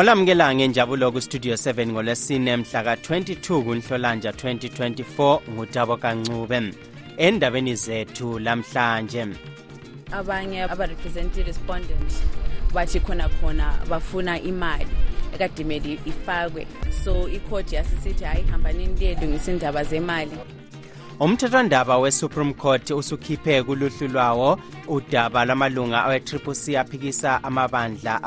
olamukela ngenjabulo kustudio 7 ngolwesine mhla ka-22 kunhlolanja 2024 ngutabo kancube endabeni zethu lamhlanje. Abanye abarepresentative respondent bathi khona khona bafuna imali ekadimele ifakwe. So ikhodi yasisithi hayi hambanini liyelungisa indaba zemali. Umthethwandaba we-supreme court usukhiphe kuluhlu lwawo udaba lwamalunga awe-triple c aphikisa amabandla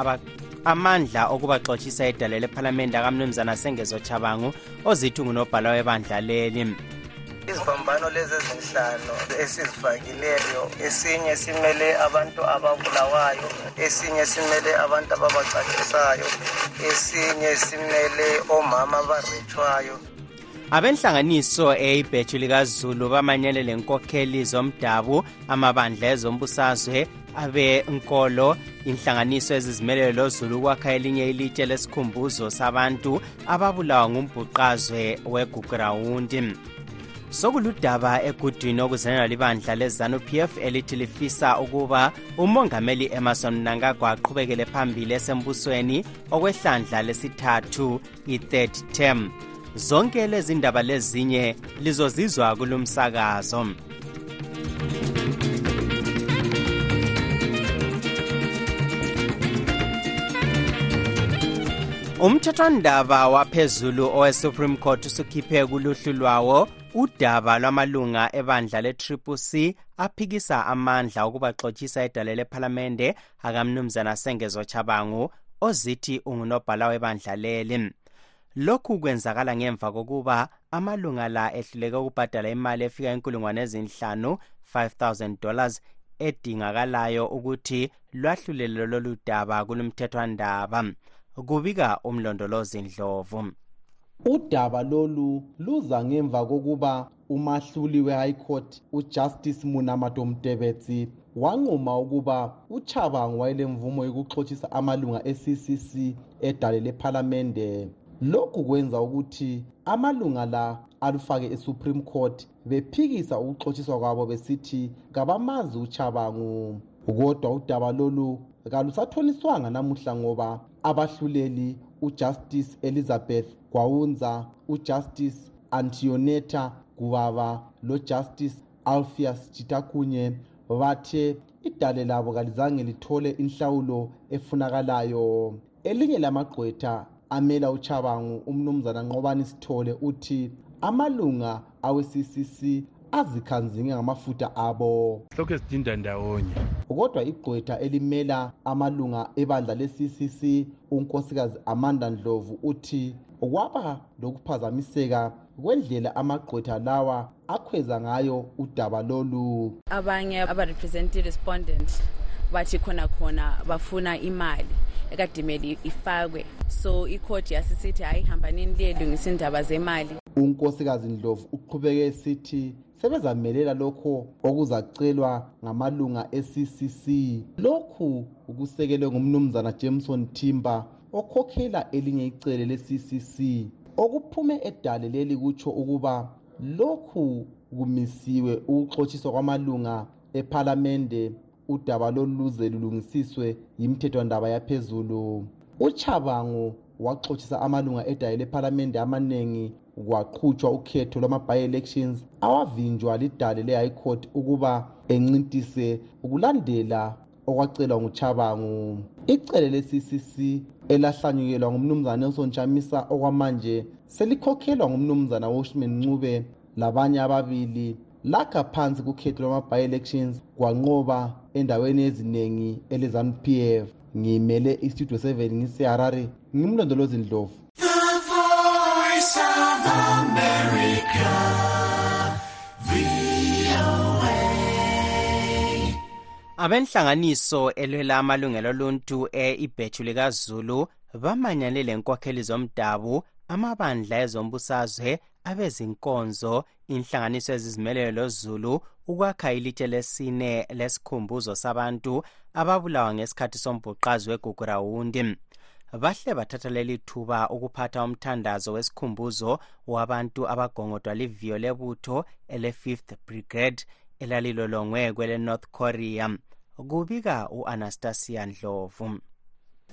amandla okubaxotshisa edale lephalamende akamnumzana sengezo chabangu ozithi ngunobhala webandla leli. Iziphambano lezi ezinhlanu esizifakileyo esinye simele abantu ababulawayo esinye simele abantu ababacacisayo esinye simele omama abarethwayo. Abenhlanganiso eyibhethu likazulu bamanyele lenkokheli zomdabu amabandla ezombusazwe abenkolo inhlanganiso ezizimeleyo lozulu ukwakha elinye ilitshe lesikhumbuzo sabantu ababulawa ngumbhuqazwe wegugurawundi. Sokuludaba egudwini okuzenelwa libandla lezanu-p f elithi lifisa ukuba umongameli emerson mnangagwa aqhubekele phambili esembusweni okwehlandla lesithathu i-third term. Zonke lezi ndaba lezinye lizozizwa kulumsakazo. Umthethwandaba waphezulu owe-supreme court usukhiphe kuluhlu lwawo udaba lwamalunga ebandla le-triple c aphikisa amandla okubaxotshisa edale lephalamende akamnumzana sengezo chabangu ozithi ungunobhala webandla leli. Lokhu kwenzakala ngemva kokuba amalunga la ehluleke ukubhadala imali efika inkulungwane ezinhlanu 5000 dollars edingakalayo ukuthi lwahlulele lolu daba kulumthethwandaba kubika umlondolozi ndlovu. Udaba lolu luza ngemva kokuba umahluli we-high court ujustice munamato mtebetsi wanquma ukuba uchabango wayelemvumo yokuxhotshisa amalunga e-ccc edale lephalamende lokhu kwenza ukuthi amalunga la alufake e-supreme court bephikisa ukuxotshiswa kwabo besithi kabamazi uchabangu. Kodwa udaba lolu kalusathoniswanga namuhla ngoba abahluleli ujustice elizabeth gwawunza ujustice antioneta gubaba lojustice alpheus chitakunye bathe idale labo kalizange lithole inhlawulo efunakalayo. Elinye lamagqwetha amela uchabangu umnumzana nqobani sithole uthi amalunga awe-ccc azikhanzinge ngamafutha abo. Lokhu ezidinda ndawonye. Kodwa igqwetha elimela amalunga ebandla le-ccc unkosikazi amanda ndlovu uthi kwaba lokuphazamiseka kwendlela amagqwetha lawa akhweza ngayo udaba lolu. Abanye abarepresentative respondent bathi khona khona bafuna imali ekadimele ifakwe. So ikhodi yasisithi hayi hambanini liyelungisa indaba zemali unkosikazi ndlovu uqhubeke sithi sebezamelela lokho okuzacelwa ngamalunga e-ccc lokhu ukusekelwe ngumnumzana jameson timber okhokhela elinye icele le-ccc okuphume edale leli kutsho ukuba lokhu kumisiwe ukuxotshiswa kwamalunga ephalamende udaba lolu luze lulungisiswe yimthethwandaba yaphezulu. Uchabango waxotshisa amalunga edaye lephalamende amaningi kwaqhutshwa ukhetho lwama-by-elections awavinjwa lidale le-high court ukuba encintise ukulandela okwacelwa nguchabangu icele le-ccc elahlanyukelwa ngumnumzana nelson chamisa okwamanje selikhokhelwa ngumnumzana washman ncube labanye ababili. Lakha phansi kukhetho lwama-by-elections kwanqoba endaweni eziningi elezanup f. Ngimele istudio 7 ngiseharare ngimlondolozi ndlovu abenhlanganiso elwela amalungelo oluntu e-ibhethu likazulu bamanyane lenkokheli zomdabu amabandla ezombusazwe abezinkonzo inhlanganiso ezizimeleyo lozulu ukwakha ilitshe lesine lesikhumbuzo sabantu ababulawa ngesikhathi sombhuqazi wegugurawundi bahle bathatha leli thuba ukuphatha umthandazo wesikhumbuzo wabantu abagongodwa liviyo lebutho ele-5th brigade elalilolongwe kwele-north korea. Kubika u-anastasia ndlovu.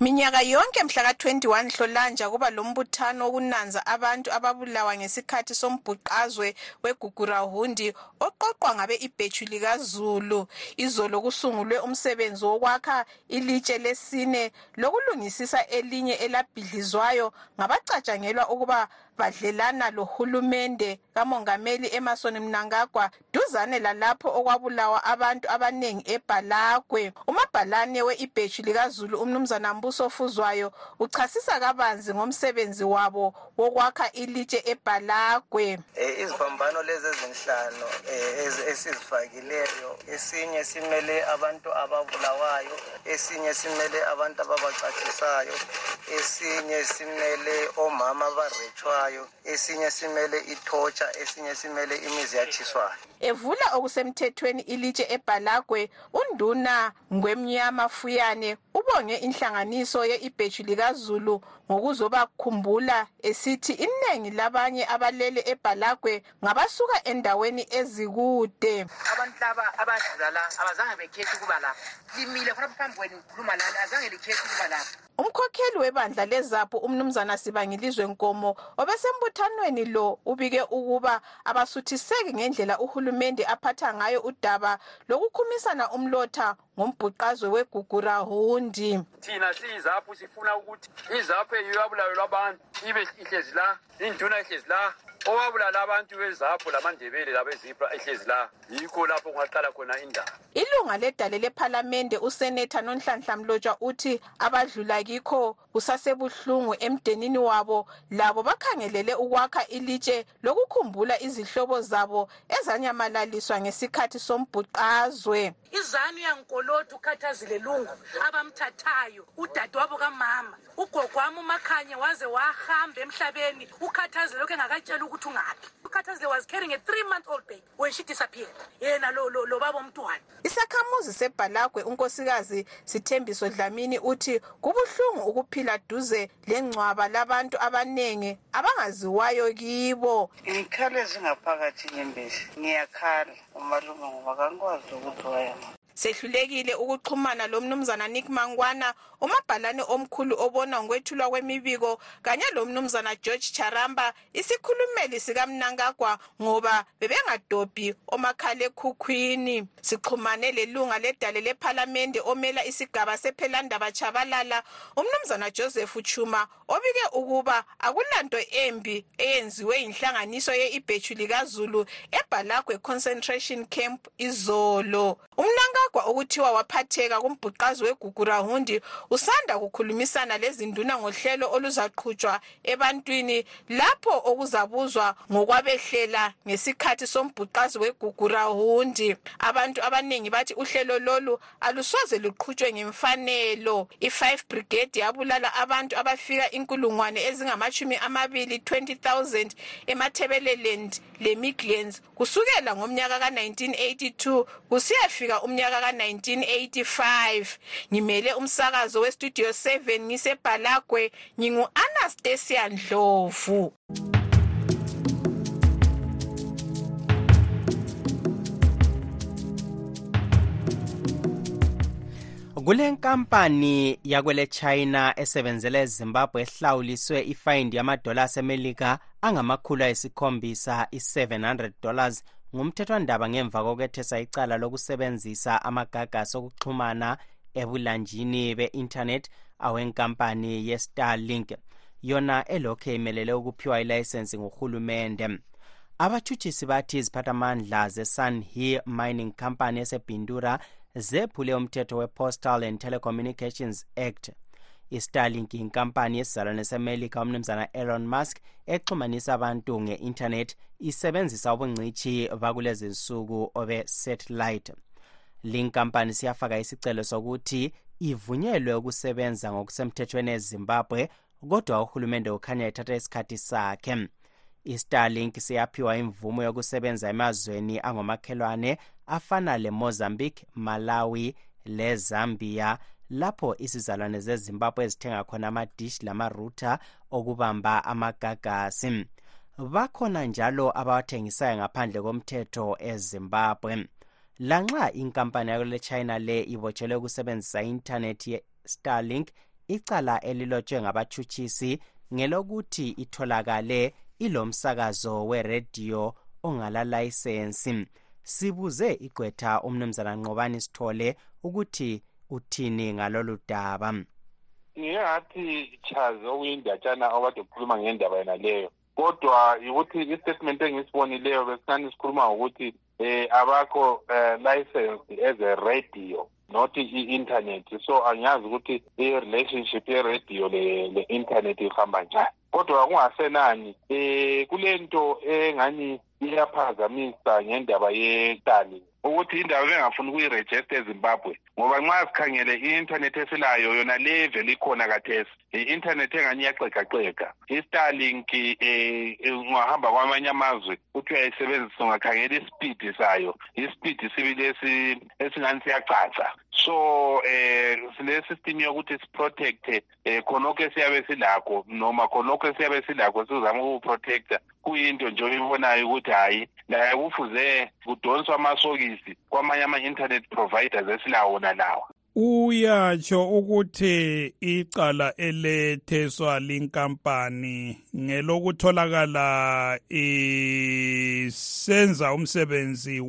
Minyaka yonke mhla ka-21 hlolanja kuba lombuthano wokunanza abantu ababulawa ngesikhathi sombhuqazwe wegugurahundi oqoqwa ngabe ibhethu likazulu. Izolo kusungulwe umsebenzi wokwakha ilitshe lesine lokulungisisa elinye elabhidlizwayo ngabacatshangelwa ukuba badlelana lohulumende kamongameli emerson mnangagwa duzane lalapho okwabulawa abantu abaningi ebhalagwe umabhalane we-ibhethu likazulu umnumzana mbuso fuzwayo uchasisa kabanzi ngomsebenzi wabo wokwakha ilitshe ebhalagwe um iziphambano lezi ezinhlanu um esizifakileyo esinye simele abantu ababulawayo esinye simele abantu ababacatshisayo esinye simele omama abarethwayo eyatshiswayo esinye simele ithotsha esinye simele imizi yatshiswayo evula okusemthethweni ilitshe ebhalagwe unduna ngwemnyama fuyane ubonge inhlanganiso ye-ibhethu likazulu ngokuzobakhumbula esithi iningi labanye abalele ebhalagwe ngabasuka endaweni ezikude. Abantu laba abadlula la abazange bekhethe ukuba lapha limile khonapho phambi kwenu khuluma lani azange likhethe ukuba lapha umkhokheli webandla lezapho umnumzana sibangilizwe nkomo obesembuthanweni lo ubike ukuba abasuthiseki ngendlela uhulumende aphatha ngayo udaba lokukhumisana umlotha ngombhuqazwe wegugurahundi thina siyizapho sifuna ukuthi izapho eyiyo yabulawe lwabantu ibe ihlezi la induna ihlezi la owabulala abantu bezapho lamandebele labezibra ehlezi la. Yikho lapho kungaqala khona indaba. Ilunga ledale lephalamende usenetha nonhlanhla mlotshwa uthi abadlula kikho kusasebuhlungu emdenini wabo. Labo bakhangelele ukwakha ilitshe lokukhumbula izihlobo zabo ezanyamalaliswa ngesikhathi sombhuqazwe izanu yankoloti ukhathazile lungu abamthathayo udadewabo kamama. Ugogo wami umakhanye waze wahamba emhlabeni ukhathazile lokhu engakatshela ukuthi ungaphi. Ukhathazile was carrying a three month old baby when she disappeared. Yena lo, lo, lo baba omntwana isakhamuzi sebhalagwe unkosikazi sithembiso dlamini uthi kubuhlungu ukuphila duze lengcwaba labantu abaningi abangaziwayo kibo. Ngikhala ezingaphakathi nyembezi ngiyakhala umalume ngoba kangikwazi ukuthi wayena sehlulekile ukuxhumana lomnumzana nick mangwana umabhalane omkhulu obona ngokwethulwa kwemibiko kanye lomnumzana george charamba isikhulumeli sikamnankagwa ngoba bebengadobhi omakhalekhukhwini. Sixhumane lelunga ledale lephalamende omela isigaba sephelandaba chabalala umnumzana joseph chuma obike ukuba akulanto embi eyenziwe yinhlanganiso ye-ibhethu likazulu ebhalagwe concentration camp izolo. Umnankagwa okuthiwa waphatheka kumbhuqazi wegugurahundi usanda kukhulumisana lezinduna ngohlelo oluzaqhutshwa ebantwini lapho okuzabuzwa ngokwabehlela ngesikhathi sombhuqazi wegugurahundi abantu abaningi bathi uhlelo lolu alusoze luqhutshwe ngemfanelo. I-5 brigade yabulala abantu abafika inkulungwane ezingamashumi amabili 20,000 emathebeleland lemidlands kusukela ngomnyaka ka-1982 kusiyafika umnyaka ka-1985 ngimele umsakazo westudio 7 ngisebhalagwe ngingu-anastasia ndlovu. Kule nkampani yakwele china esebenzela ezimbabwe ehlawuliswe ifayindi yamadola asemelika angamakhulu ayisikhombisa i-700 dollars ngumthethwandaba ngemva kokwethesa icala lokusebenzisa amagagasi okuxhumana ebulanjini be-intanethi awenkampani ye-starlink. Yona elokhu imelele ukuphiwa ilayisensi nguhulumende abathutshisi bathi iziphathamandla ze-sunhe mining company esebhindura zephule umthetho we-postal and telecommunications act istarlink inkampani yesizalwane semelika umnumzana elon musk exhumanisa abantu nge-intanethi isebenzisa ubungcitshi bakulezi nsuku obe-satellite. Linkampani siyafaka isicelo sokuthi ivunyelwe ukusebenza ngokusemthethweni ezimbabwe kodwa uhulumende ukhanya ethatha isikhathi sakhe. Istarlink siyaphiwa imvumo yokusebenza emazweni angomakhelwane afana lemozambique malawi lezambia lapho izizalwane zezimbabwe ezithenga khona amadish lamarouter okubamba amagagasi. Bakhona njalo abawathengisayo ngaphandle komthetho ezimbabwe. Lanxa inkampani yakule china le ibotshelwe ukusebenzisa i-intanethi ye-starlink icala elilotshwe ngabatshutshisi ngelokuthi itholakale ilomsakazo werediyo ongalalayisensi. Sibuze igqwetha umnumzana nqobani sithole ukuthi uthini ngalolu daba? Ngingathi chazi okuyindatshana okade ukhuluma ngendaba yena leyo. Kodwa ukuthi i-statement engisibonileyo besingani sikhuluma ngokuthi um abakho um license as a radio not i-internet. So angiyazi ukuthi i-relationship ye-radio le-internet ihamba njani. Kodwa kungasenani um kule nto engani iyaphazamisa ngendaba yetali. Ukuthi indaba bengafuni ukuyirejista ezimbabwe ngoba nxa sikhangele i-intanethi esilayo yona le vele ikhona kathesi i-intanethi engani iyaxegaxega i-starlink um ungahamba kwamanye amazwe uthi uyayisebenzisa ungakhangela ispeed sayo. Ispeed sibili esingani siyacaca. So eh sile system yokuthi siprotecte eh khonokho esiyabe silakho noma khonokho esiyabe silakho sizama ukuprotecta kuyinto nje oyibonayo ukuthi hayi laye kufuze kudonswa amasokisi kwamanye ama-internet providers esilawo nalawa. Uyatsho ukuthi icala eletheswa linkampani ngelokutholakala isenza umsebenzi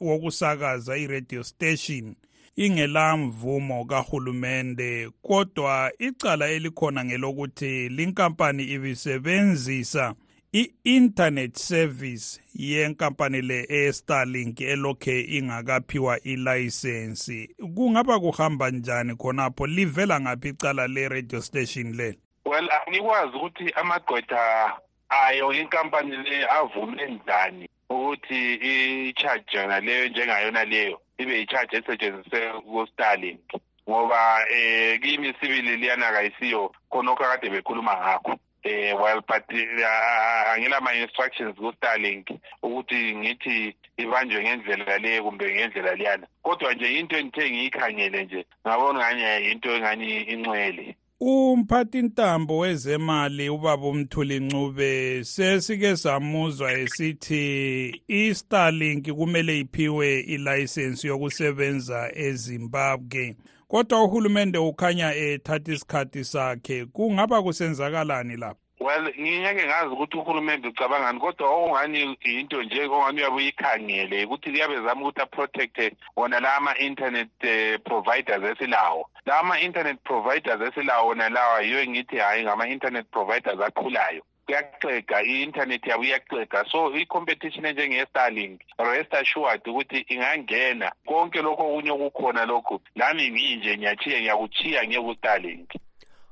wokusakaza i-radio station ingelamvumo kahulumende kodwa icala elikhona ngelokuthi linkampani ibisebenzisa i-internet service yenkampani le e-starlink elokhe ingakaphiwa ilayisensi kungaba kuhamba njani khonapho? Livela ngaphi icala le-radio station le? Well angikwazi ukuthi amagqwetha ayo inkampani le avume njani ukuthi i-charge yona leyo njengayona leyo ibe i-charge esetshenziswe ku-starlink. Ngoba um kimi sibili liyana kayisiyo khonokho akade bekhuluma ngakho. Eh well but uh, angilama-instructions ku-starlink ukuthi ngithi ibanjwe ngendlela le kumbe ngendlela liyana kodwa nje into engithe ngiyikhangele nje ngabona ngani into engani incwele. Umphathi ntambo wezemali ubaba umthuli ncube sesike samuzwa esithi i-starlink kumele iphiwe ilayisensi yokusebenza ezimbabwe kodwa uhulumende ukhanya ethatha isikhathi sakhe. Kungaba kusenzakalani lapho well ngingeke ngazi ukuthi uhulumende ucabangani kodwa okungani into nje okungani uyabe uyikhangele ukuthi kuyabe zama ukuthi aprotecte wona la ama-internet uh, providers esilawo. La ama-internet providers esilawo wona lawa yiyo ngithi hhayi ngama-internet providers akhulayo. Kuyaxega i-inthanethi yabo iyaxega so i-competition enjenge-starlink rest assured ukuthi ingangena. Konke lokho okunye okukhona lokhu lami nginje ngiyachiya ngiyakuchiya ngiyeku-starlink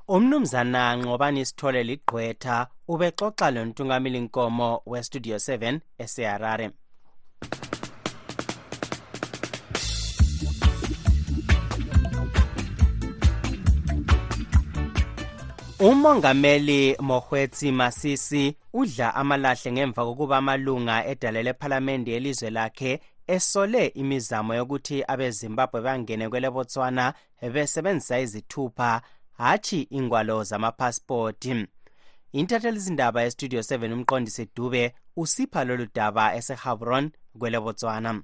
umnumzana nqobani sithole ligqwetha ubexoxa lontungameli nkomo westudio 7 eseharare umongameli mohwetsi masisi udla amalahle ngemva kokuba amalunga edale lephalamende yelizwe lakhe esole imizamo yokuthi abezimbabwe bangene kwelebotswana besebenzisa izithupha hatshi ingwalo zamapasipoti intathelizindaba yestudio 7 umqondisi dube usipha lolu daba esehabron kwelebotswana.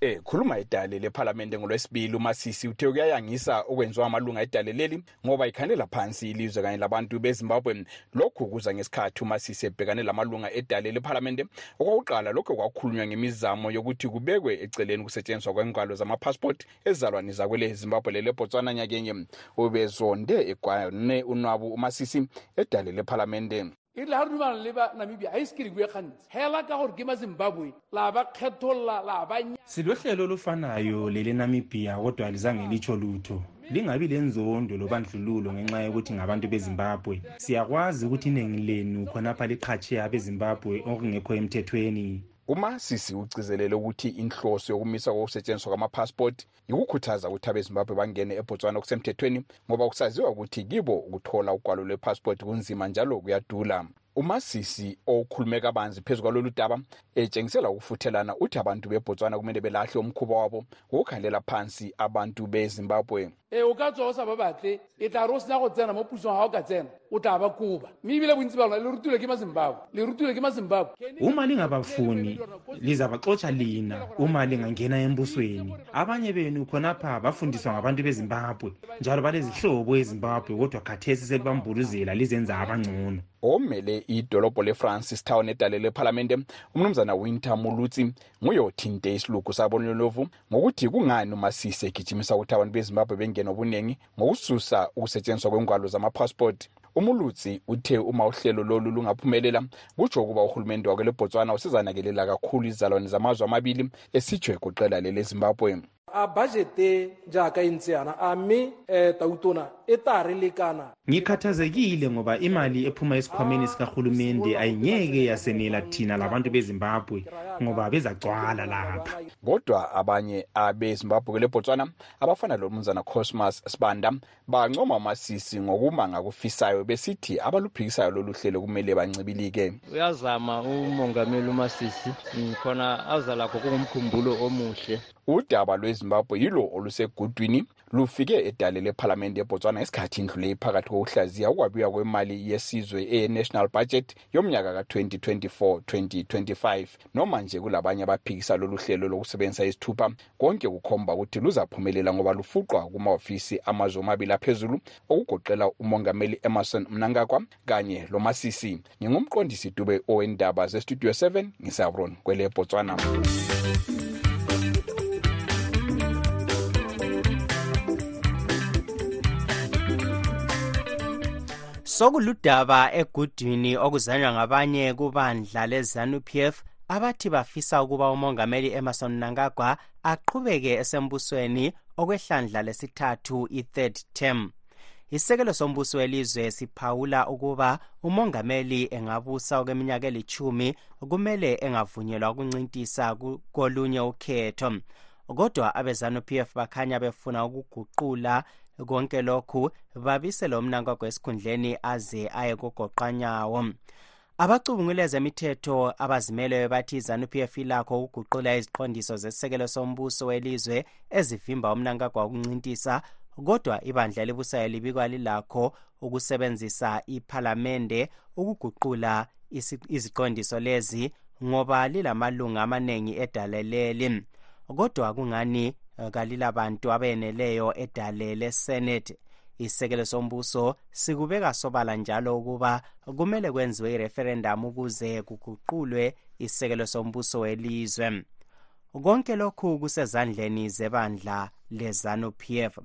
Eh khuluma idale lephalamende ngolwesibili uMasisi uthe kuyayangisa okwenziwa amalunga edale leli ngoba ikhanela phansi ilizwe kanye labantu beZimbabwe. Lokhu kuza ngesikhathi uMasisi ebhekane lamalunga edale lephalamende. Okwakuqala lokho kwakhulunywa ngemizamo yokuthi kubekwe eceleni kusetshenziswa kwengwalo zamapassport ezalwane zakwele Zimbabwe leleBotswana nyakenye. Ubezonde egwane unwabu uMasisi edale lephalamende. e rile ha re le ba ga ise se ke dingwe gantsi hela ka gore ke ma zimbabwe la ba kgetholola la ba silohlelo olufanayo lelenamibhiya kodwa lizange litsho lutho. Lingabi lenzondo lobandlululo ngenxa yokuthi ngabantu bezimbabwe. Siyakwazi ukuthi iningi lenu khonapha liqhatshe abezimbabwe okungekho emthethweni umasisi ugcizelele ukuthi inhloso yokumisa kokusetshenziswa kwamapasipoti yikukhuthaza ukuthi abezimbabwe bangene ebotswana okusemthethweni ngoba kusaziwa ukuthi kibo ukuthola ugwalo lwepasipoti kunzima njalo kuyadula. Umasisi okhulume kabanzi phezu kwalolu daba etshengisela ukufuthelana uthi abantu bebotswana kumele belahle umkhuba wabo wokukhangelela phansi abantu bezimbabwe e o ka tswa o sa ba batle e tla re o sena go tsena mo pusong ga o ka tsena o tla ba koba. Mme ebile bontsi ba lona le rutilwe ke mazimbabwe le rutilwe ke mazimbabwe. Uma lingabafuni lizabaxotsha lina uma lingangena embusweni. Abanye benu khonapha bafundiswa ngabantu bezimbabwe njalo balezihlobo ezimbabwe kodwa khathesi selibambuluzela lizenza abangcono. Omele idolobho le-francis town edale lephalamende umnumzana winter mulutsi nguye othinte isilugu sabonlovu ngokuthi kungani umasisi egijimisa ukuthi abantu bezimbabwe bengene obuningi ngokususa ukusetshenziswa kwengwalo zamapassport. Umulutsi uthe uma uhlelo lolu lungaphumelela kutsho ukuba uhulumende wakwelebotswana usezanakelela kakhulu izizalwane zamazwe amabili esitsho egoqela lele zimbabwe a budgete jaaka e ntse yana a mme um tautona e ta re lekana. Ngikhathazekile ngoba imali ephuma esikhwameni sikahulumende ayingeke yasenela thina labantu bezimbabwe ngoba bezacwala lapha. Kodwa abanye abezimbabwe kwelebotswana abafana lomnumzana cosmas sibanda bancoma amasisi ngokuma ngakufisayo besithi abaluphikisayo lolu hlelo kumele bancibilike. Uyazama umongameli umasisi khona aza lakho kungumkhumbulo omuhle. Udaba lwezimbabwe yilo olusegudwini lufike edale lephalamende ebotswana isikhathi indlule phakathi kokuhlaziya ukwabiwa kwemali yesizwe eye-national budget yomnyaka ka-2024-2025 noma nje kulabanye abaphikisa lolu hlelo lokusebenzisa izithupha konke kukhomba ukuthi luzaphumelela ngoba lufuqwa kumahhovisi amazwe omabili aphezulu okugoqela umongameli emerson mnangagwa kanye lomasisi ngingumqondisi dube owendaba zestudio 7 ngisabron kwele botswana sokuludaba egudwini okuzanywa ngabanye kubandla leZANU-PF abathi bafisa ukuba umongameli Emerson Mnangagwa aqhubeke esembusweni okwehlandla lesithathu i-third term. Isekelo sombuso welizwe siphawula ukuba umongameli engabusa okweminyaka elithumi kumele engavunyelwa ukuncintisa kolunye ukhetho. Kodwa abezanu-pf bakhanya befuna ukuguqula konke lokhu babisele umnankagwa esikhundleni aze aye kugoqanyawo abacubungule zemithetho abazimeleyo bathi izanu-pf ilakho ukuguqula iziqondiso zesisekelo sombuso welizwe ezivimba umnankagwa ukuncintisa kodwa ibandla elibusayo libikwa lilakho ukusebenzisa iphalamende ukuguqula iziqondiso lezi ngoba lilamalunga amaningi edaleleli kodwa kungani kalilabantu abeneleyo edale lesenate isekelo sombuso sikubeka sobala njalo ukuba kumele kwenziwe ireferendum ukuze kuguqulwe isekelo sombuso welizwe. Konke lokhu kusezandleni zebandla lezanu-pf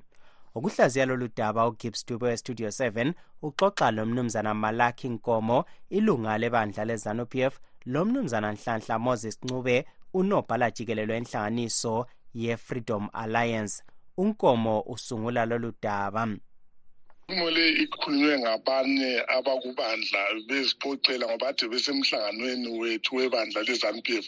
ukuhlaziya lolu daba ugibbs dube westudio 7 uxoxa lomnumzana malaki nkomo ilunga lebandla lezanu-pf lomnumzana nhlanhla moses ncube unobhala jikelelo enhlanganiso ye-freedom alliance. Unkomo usungula lolu daba kumele ikhulunywe ngabanye abakubandla beziphoqela ngoba ade besemhlanganweni wethu webandla le-zanup f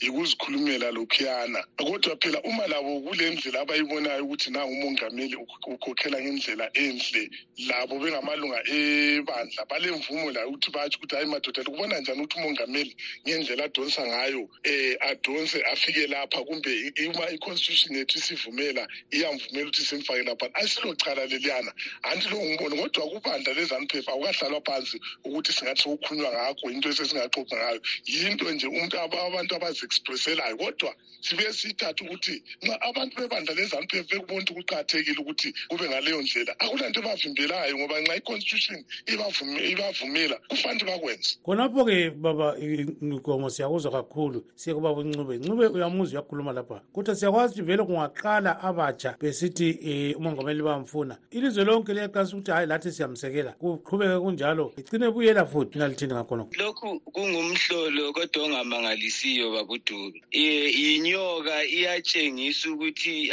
yikuzikhulumela lokhuyana. Kodwa phela uma labo kule ndlela abayibonayo ukuthi nangu umongameli ukhokhela ngendlela enhle labo bengamalunga ebandla balemvumo layo ukuthi batsho ukuthi hayi madoda likubona njani ukuthi umongameli ngendlela adonsa ngayo um adonse afike lapha kumbe uma i-constitution yethu isivumela iyamvumela ukuthi simfake lapha? Asilocala leliyana. Anti lo ngibona kodwa kubandla lezanuphefa awukahlalwa phansi ukuthi singathi sokukhulunywa ngakho into esesingaxoxa ngayo. Yinto nje abantu abazi-expresselayo kodwa sibuye siyithathe ukuthi nxa abantu bebandla lezanuphefa bekubona ukuthi kuqakathekile ukuthi kube ngaleyo ndlela akulanto ebavimbelayo ngoba nxa i-constitution ibavumela kufanele bakwenze. Khonapho-ke baba nkomo siyakuzwa kakhulu. Siye kubaba uncube ncube uyamuzwa uyakhuluma lapha. Kodwa siyakwazi ukuthi vele kungaqala abatsha besithi um umongameli bamfuna. Ilizwe lonke liyaqa kuyakhankasa ukuthi hhayi lathi siyamsekela. Kuqhubeke kunjalo. Igcine buyela futhi nalithini ngakhonokho lokhu kungumhlolo kodwa ongamangalisiyo babudube inyoka iyatshengisa ukuthi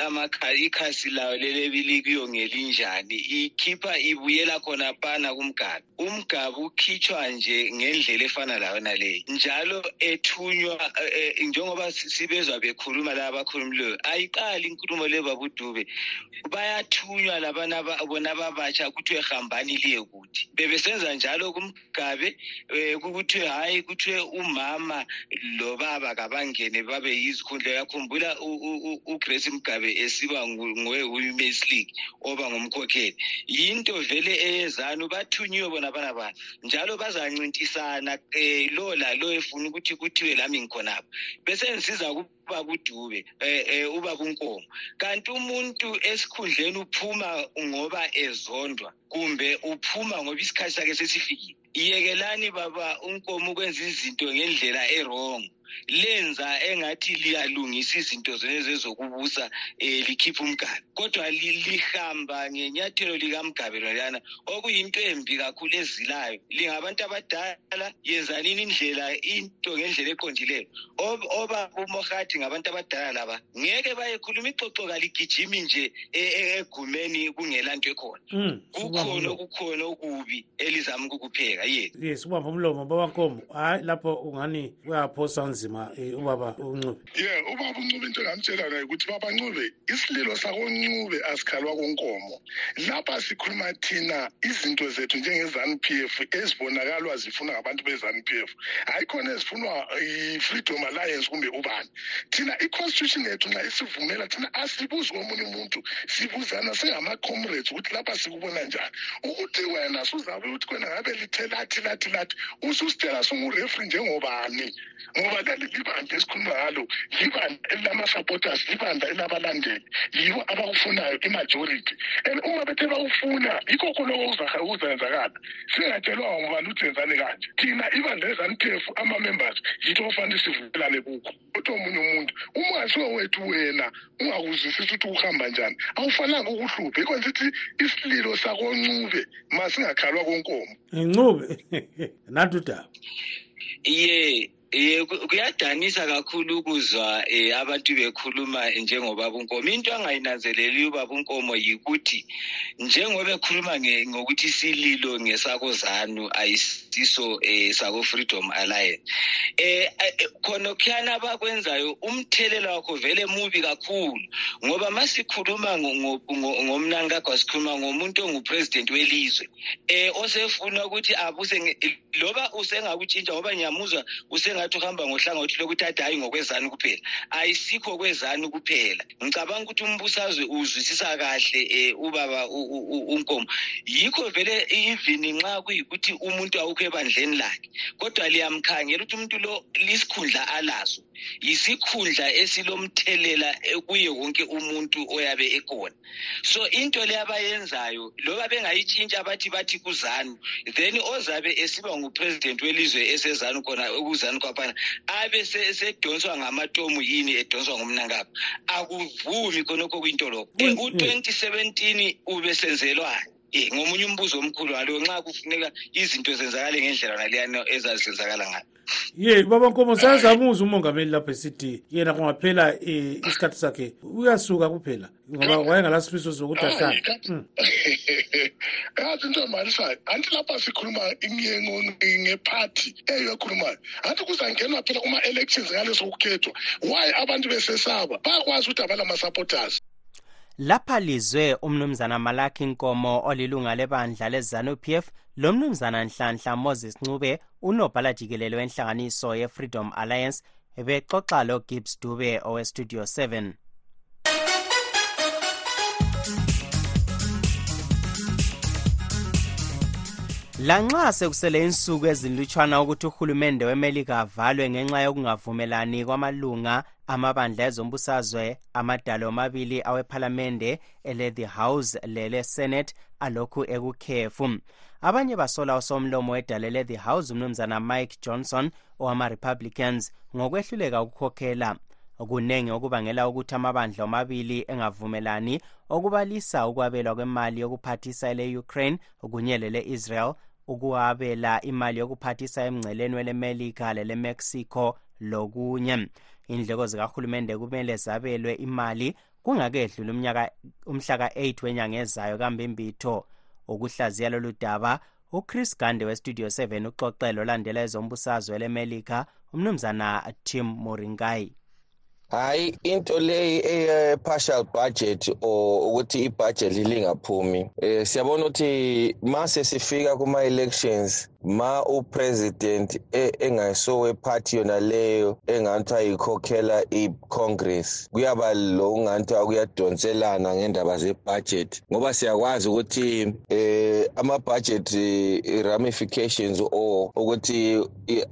ikhasi layo lelebili kuyongelinjani ikhipha ibuyela khona pana kumgabi umgabi ukhitshwa nje ngendlela efana layo naleyo njalo ethunywa njengoba sibezwa bekhuluma laba abakhulumileyo ayiqali inkulumo le babudube bayathunywa labana bona babatsha kuthiwe hambani liye kuthi. Bebesenza njalo kumgabe um kuthiwe hhayi kuthiwe umama lobaba kabangene babe yizikhundla. Yakhumbula ugrace mgabe esiba ngowe-womens league oba ngumkhokheli. Yinto vele eyezanu bathunyiwe bona bana bana njalo bazancintisana um lo lalo efuna ukuthi kuthiwe lami ngikhonapho. Bese ngisiza ubaba udube eh ubaba unkomo kanti umuntu esikhundleni uphuma ngoba ezondwa kumbe uphuma ngoba isikhathi sakhe sesifikile iyekelani baba unkomo ukwenza izinto ngendlela erong lenza engathi liyalungisa izinto zenezi ezokubusa um likhiphe umgabe kodwa lihamba ngenyathelo likamgabe lolana okuyinto embi kakhulu ezilayo. Lingabantu abadala yenzanini indlela into ngendlela eqondileyo obaba umohathi ngabantu abadala laba ngeke bayekhuluma ixoxo kaligijimi nje egumeni kungela nto ekhona. Kukhona okukhona okubi elizama ukukupheka ye yes ubamba umlomo babankomo hhayi lapho ungani kuyaphosa nzima um ubaba uncube. Ye ubaba uncube into engamtshela naye ukuthi baba ncube isililo sakoncube asikhalwa konkomo lapha sikhuluma thina izinto zethu njenge-zanu p f ezibonakalwa zifunwa ngabantu be-zanu p f. Hayi khona ezifunwa i-freedom alliance kumbe ubani. Thina i-constitution yethu nxa isivumela thina asibuzi komunye umuntu. Sibuzana singama-comrades ukuthi lapha sikubona njani. Ukuthi wena suzabe ukuthi kwena ngabe lithe lathi lathi lathi ususitshela sungurefri njengobani? Ngoba leli libandla esikhuluma ngalo libandla elilama-supporters libandla elabalandeli yibo abakufunayo imajority. And uma bethe bawufuna yikho khonoko okuzenzakala. Singatshelwanga ngubani ukuthi yenzani kanje? Thina f ama-members yitho okufanele sivumelane kukho. Kodwa omunye umuntu uma ungasiwo wethu wena ungakuzwisisi ukuthi ukuhamba njani awufananga ukuhluphe ikwenza ukuthi isililo sakoncube masingakhalwa konkomo. Ngincube? Nanti udaba. Ye ye kuyadanisa kakhulu ukuzwa eh abantu bekhuluma njengobaba unkomo into angayinanzeleli ubaba unkomo yikuthi njengoba ekhuluma ngokuthi sililo ngesakozanu ayisiso eh sako Freedom Alliance. Eh khona khuyana abakwenzayo umthelela wakho vele mubi kakhulu ngoba masikhuluma ngomnanga kwasikhuluma ngomuntu ongupresident welizwe eh osefuna ukuthi abuse loba usengakutshintsha ngoba ngiyamuzwa usenga ngathi uhamba ngohlangothi lokuthi athi hhayi ngokwezanu kuphela. Ayisikho kwezanu kuphela. Ngicabanga ukuthi umbusazwe uzwisisa kahle um ubaba unkomo. Yikho vele even nxa kuyikuthi umuntu awukho ebandleni lakhe kodwa liyamkhangela ukuthi umuntu lo lisikhundla alaso. Yisikhundla esilomthelela kuye wonke umuntu oyabe ekhona. So into le abayenzayo loba bengayitshintsha abathi bathi kuzanu then ozabe esiba ngupresident welizwe esezanu khona ukuzanu phana abe sedonswa ngamatomu yini edonswa ngumnangaba akuvumi khonokho kwintoloko ku-twenty mm, mm. seventeen ubesenzelwayo Eh ngomunye umbuzo omkhulu walo nxa kufuneka izinto zenzakale ngendlela naleyana ezazenzakala ngayo? Ye baba nkomo sazamuza umongameli lapho esithi yena kungaphela um isikhathi sakhe uyasuka kuphela ngoba wayengalasifiso sokuthi ahlale. yazi into emalisayo anti lapha sikhuluma ngephathi eyo ekhulumayo anti kuzangenwa phela kuma-elections ngaleso kukhethwa why abantu besesaba? Bayakwazi ukuthi abalama-supporters lapha lizwe umnumzana malaki nkomo olilunga lebandla lezanu p f lo mnumzana nhlanhla moses ncube unobhala jikelelo wenhlanganiso ye-freedom alliance bexoxa lo-gibbs dube owestudio 7 lanxa sekusele insuku ezinlutshwana ukuthi uhulumende wemelika avalwe ngenxa yokungavumelani kwamalunga amabandla ezombusazwe amadalo amabili awephalamende ele-the house lele-senate alokhu ekukhefu. Abanye basola usomlomo wedale le-the house umnumzana mike johnson owama-republicans ngokwehluleka ukukhokhela. Kuningi okubangela ukuthi amabandla omabili engavumelani okubalisa ukwabelwa kwemali yokuphathisa ele-ukraine kunye lele-israel ukuwabela imali yokuphathisa emngceleni welemelika lelemexico lokunye. Indleko zikahulumende kumele zabelwe imali kungakedluli umnyaka umhla ka-8 wenyanga ezayo kambimbitho ukuhlaziya lolu daba uchris gande westudio 7 uxoxelo olandela ezombusazwe lemelika umnumzana tim moringai. Hayi into leyi eye-partial budget or ukuthi ibudget lingaphumi um siyabona ukuthi ma sesifika kuma-elections ma upresident engayisowe party yona leyo engathi ayikhokhela i-congress kuyaba lo nganthi kuyadonselana ngendaba ze-budget ngoba siyakwazi ukuthi eh ama-budget ramifications or ukuthi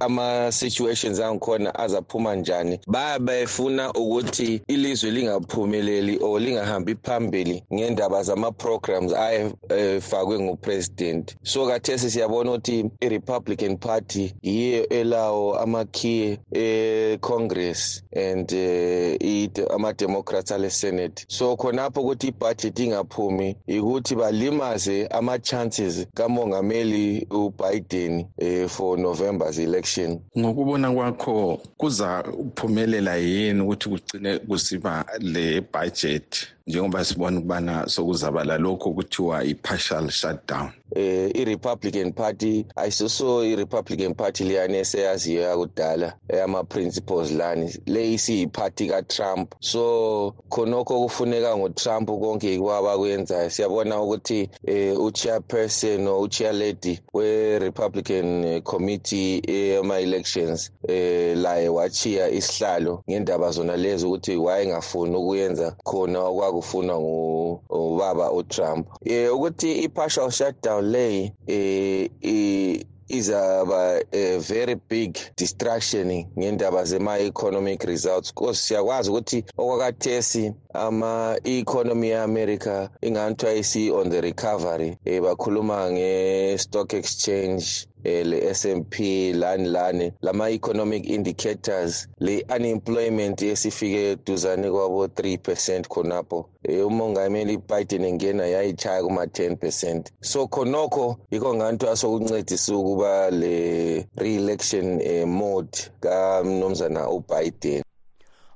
ama-situations angikhona azaphuma njani. Bayabefuna ukuthi ilizwe lingaphumeleli or lingahambi phambili ngendaba zama-programs ayefakwe ngupresident so kathesi siyabona ukuthi i-republican party yiyo elawo amakhiye e-congress and uh, ama-democrats ale-senate. So khonapho ukuthi ibudget ingaphumi ukuthi balimaze ama-chances kamongameli ubiden uh, for november's election. Ngokubona kwakho kuza kuphumelela yini ukuthi kugcine kusiba le budget? Njengoba sibona ukubana sokuzaba lalokho kuthiwa i-partial shutdown. Eh i-republican party ayisiso i-republican party leyani eseyaziyo yakudala ama-principles lani le isiyiphathi katrump. So khonokho kufuneka ngotrump konke kwabakwenzayo siyabona ukuthi eh uchairperson or uchairlady we-republican committee ema-elections eh laye wachiya isihlalo ngendaba zona lezi ukuthi wayengafuni ukuyenza khona okwakufunwa ngubaba utrump. Eh ukuthi i-partial shutdown lay eh izaba a very big distraction ngendaba zema-economic results. Because siyakwazi ukuthi okwakathesi ama-economy ye-america inganthiwa isi-on the recovery um bakhuluma nge-stock exchange eh le-S&P lani lani lama-economic indicators le-unemployment esifike duzane kwabo 3 percent khonapho. Um umongameli biden engena yayichaya kuma-10 percent. So khonokho yikho nganthiwa sokuncedisa ukuba le-re-election um mode kamnumzana ubiden.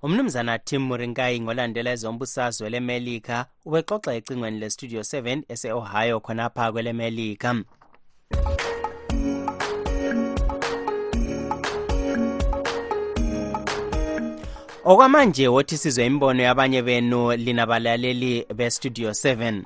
Umnumzana tim murinkai ngolandela ezombusazwe lemelika ubexoxa ecingweni lestudio 7 ese-ohio khonapha kwelemelika. Okwamanje wothi sizwe imbono yabanye benu linabalaleli be-studio 7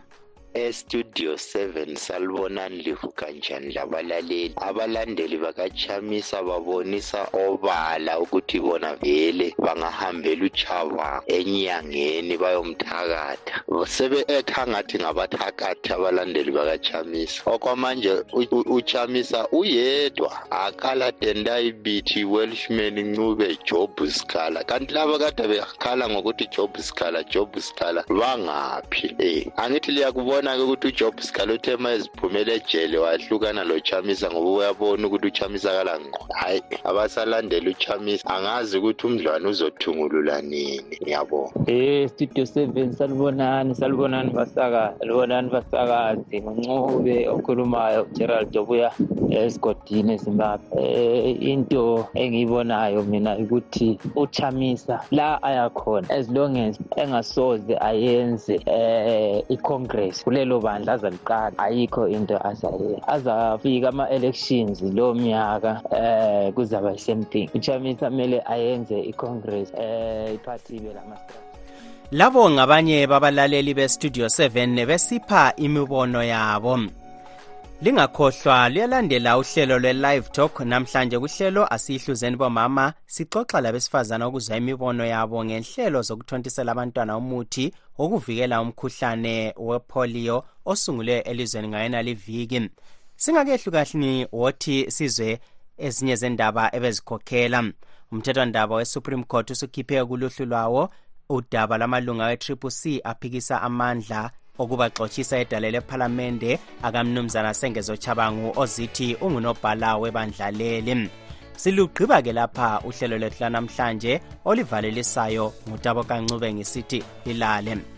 estudio 7 salibonani livuka njani labalaleli? Abalandeli bakachamisa babonisa obala ukuthi bona vele bangahambela uchaba enyangeni bayomthakatha. Sebe ethangathi ngabathakathi abalandeli bakachamisa okwamanje uchamisa uyedwa akalatenda ibithi welshman ncube job scala. Kanti laba kade bekhala ngokuthi job scala job scala bangaphi? Eh angithi liyakubona uyabona-ke ukuthi ujob scala uthe ma eziphumele ejele wahlukana lochamisa ngoba uyabona ukuthi uchamisa kalangqo hhayi abasalandela uchamisa angazi ukuthi umdlwane uzothungulula nini ngiyabona eh studio seven salibonani salibonani basakazi salibonani basakazi. Nguncube okhulumayo gerald obuya esigodini ezimbabwe eh into engiyibonayo mina ukuthi uchamisa la ayakhona as long as engasoze ayenze eh icongress kulelo bandla azaliqala. Ayikho into azayenza azafika ama-elections lo mnyaka eh kuzaba i-same thing uchamisa kumele ayenze icongress eh iphathi ibe lama labo ngabanye babalaleli bestudio 7 besipha imibono yabo. Lingakhohlwa luyalandela uhlelo lwe-live talk. Namhlanje kuhlelo asiyihluzeni bomama. Sixoxa labesifazana ukuzwa imibono yabo ngenhlelo zokuthontisela abantwana umuthi wokuvikela umkhuhlane wepolio osungulwe elizweni ngayena liviki singakehlukahli wothi sizwe ezinye zendaba ebezikhokhela. Umthethwandaba we-supreme court usukhiphe kuluhlu lwawo udaba lwamalunga we-triple c aphikisa amandla okubaxotshisa edale lephalamende akamnumzana sengezo chabangu ozithi ungunobhala webandla leli silugqiba ke lapha uhlelo lwethu lanamhlanje olivalelisayo ngutabo kancube ngisithi lilale